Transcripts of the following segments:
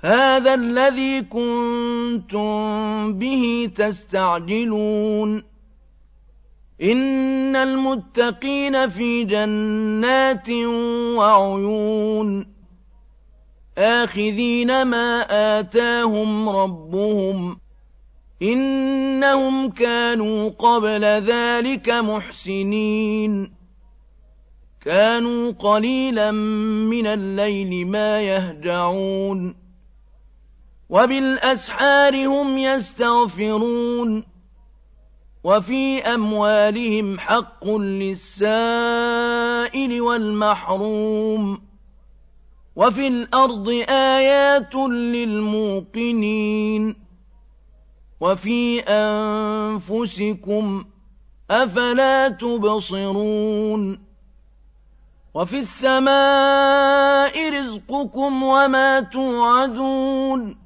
هذا الذي كنتم به تستعجلون. إن المتقين في جنات وعيون. آخذين ما آتاهم ربهم. إنهم كانوا قبل ذلك محسنين. كانوا قليلا من الليل ما يهجعون. وبالأسحار هم يستغفرون وفي أموالهم حق للسائل والمحروم وفي الأرض آيات للموقنين وفي أنفسكم أفلا تبصرون وفي السماء رزقكم وما توعدون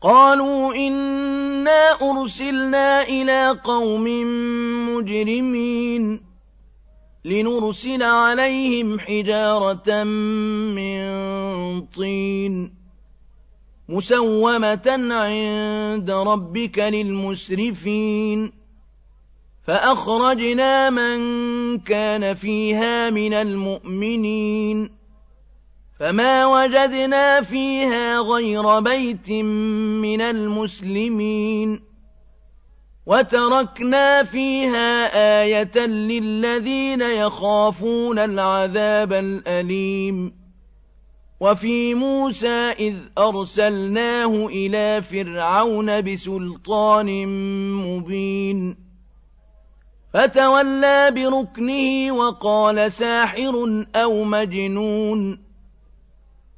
قالوا إنا أرسلنا إلى قوم مجرمين لنرسل عليهم حجارة من طين مسومة عند ربك للمسرفين فأخرجنا من كان فيها من المؤمنين فما وجدنا فيها غير بيت من المسلمين وتركنا فيها آية للذين يخافون العذاب الأليم وفي موسى إذ أرسلناه إلى فرعون بسلطان مبين فتولى بركنه وقال ساحر أو مجنون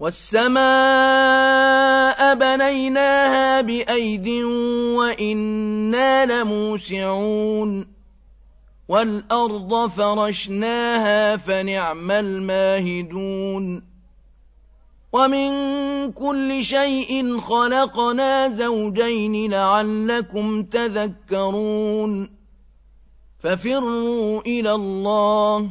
والسماء بنيناها بأيد وإنا لموسعون والأرض فرشناها فنعم الماهدون ومن كل شيء خلقنا زوجين لعلكم تذكرون ففروا إلى الله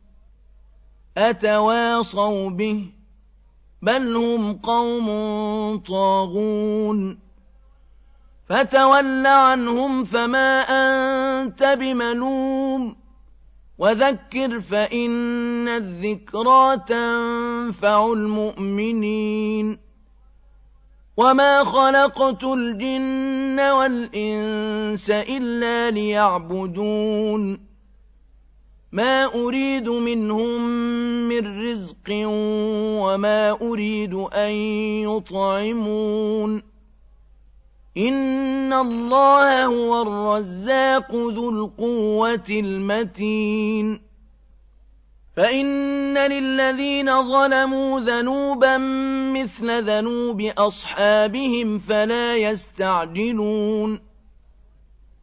أتواصوا به بل هم قوم طاغون فتول عنهم فما أنت بملوم وذكر فإن الذكرى تنفع المؤمنين وما خلقت الجن والإنس إلا ليعبدون ما أريد منهم من رزق وما أريد أن يطعمون إن الله هو الرزاق ذو القوة المتين فإن للذين ظلموا ذنوبا مثل ذنوب أصحابهم فلا يستعجلون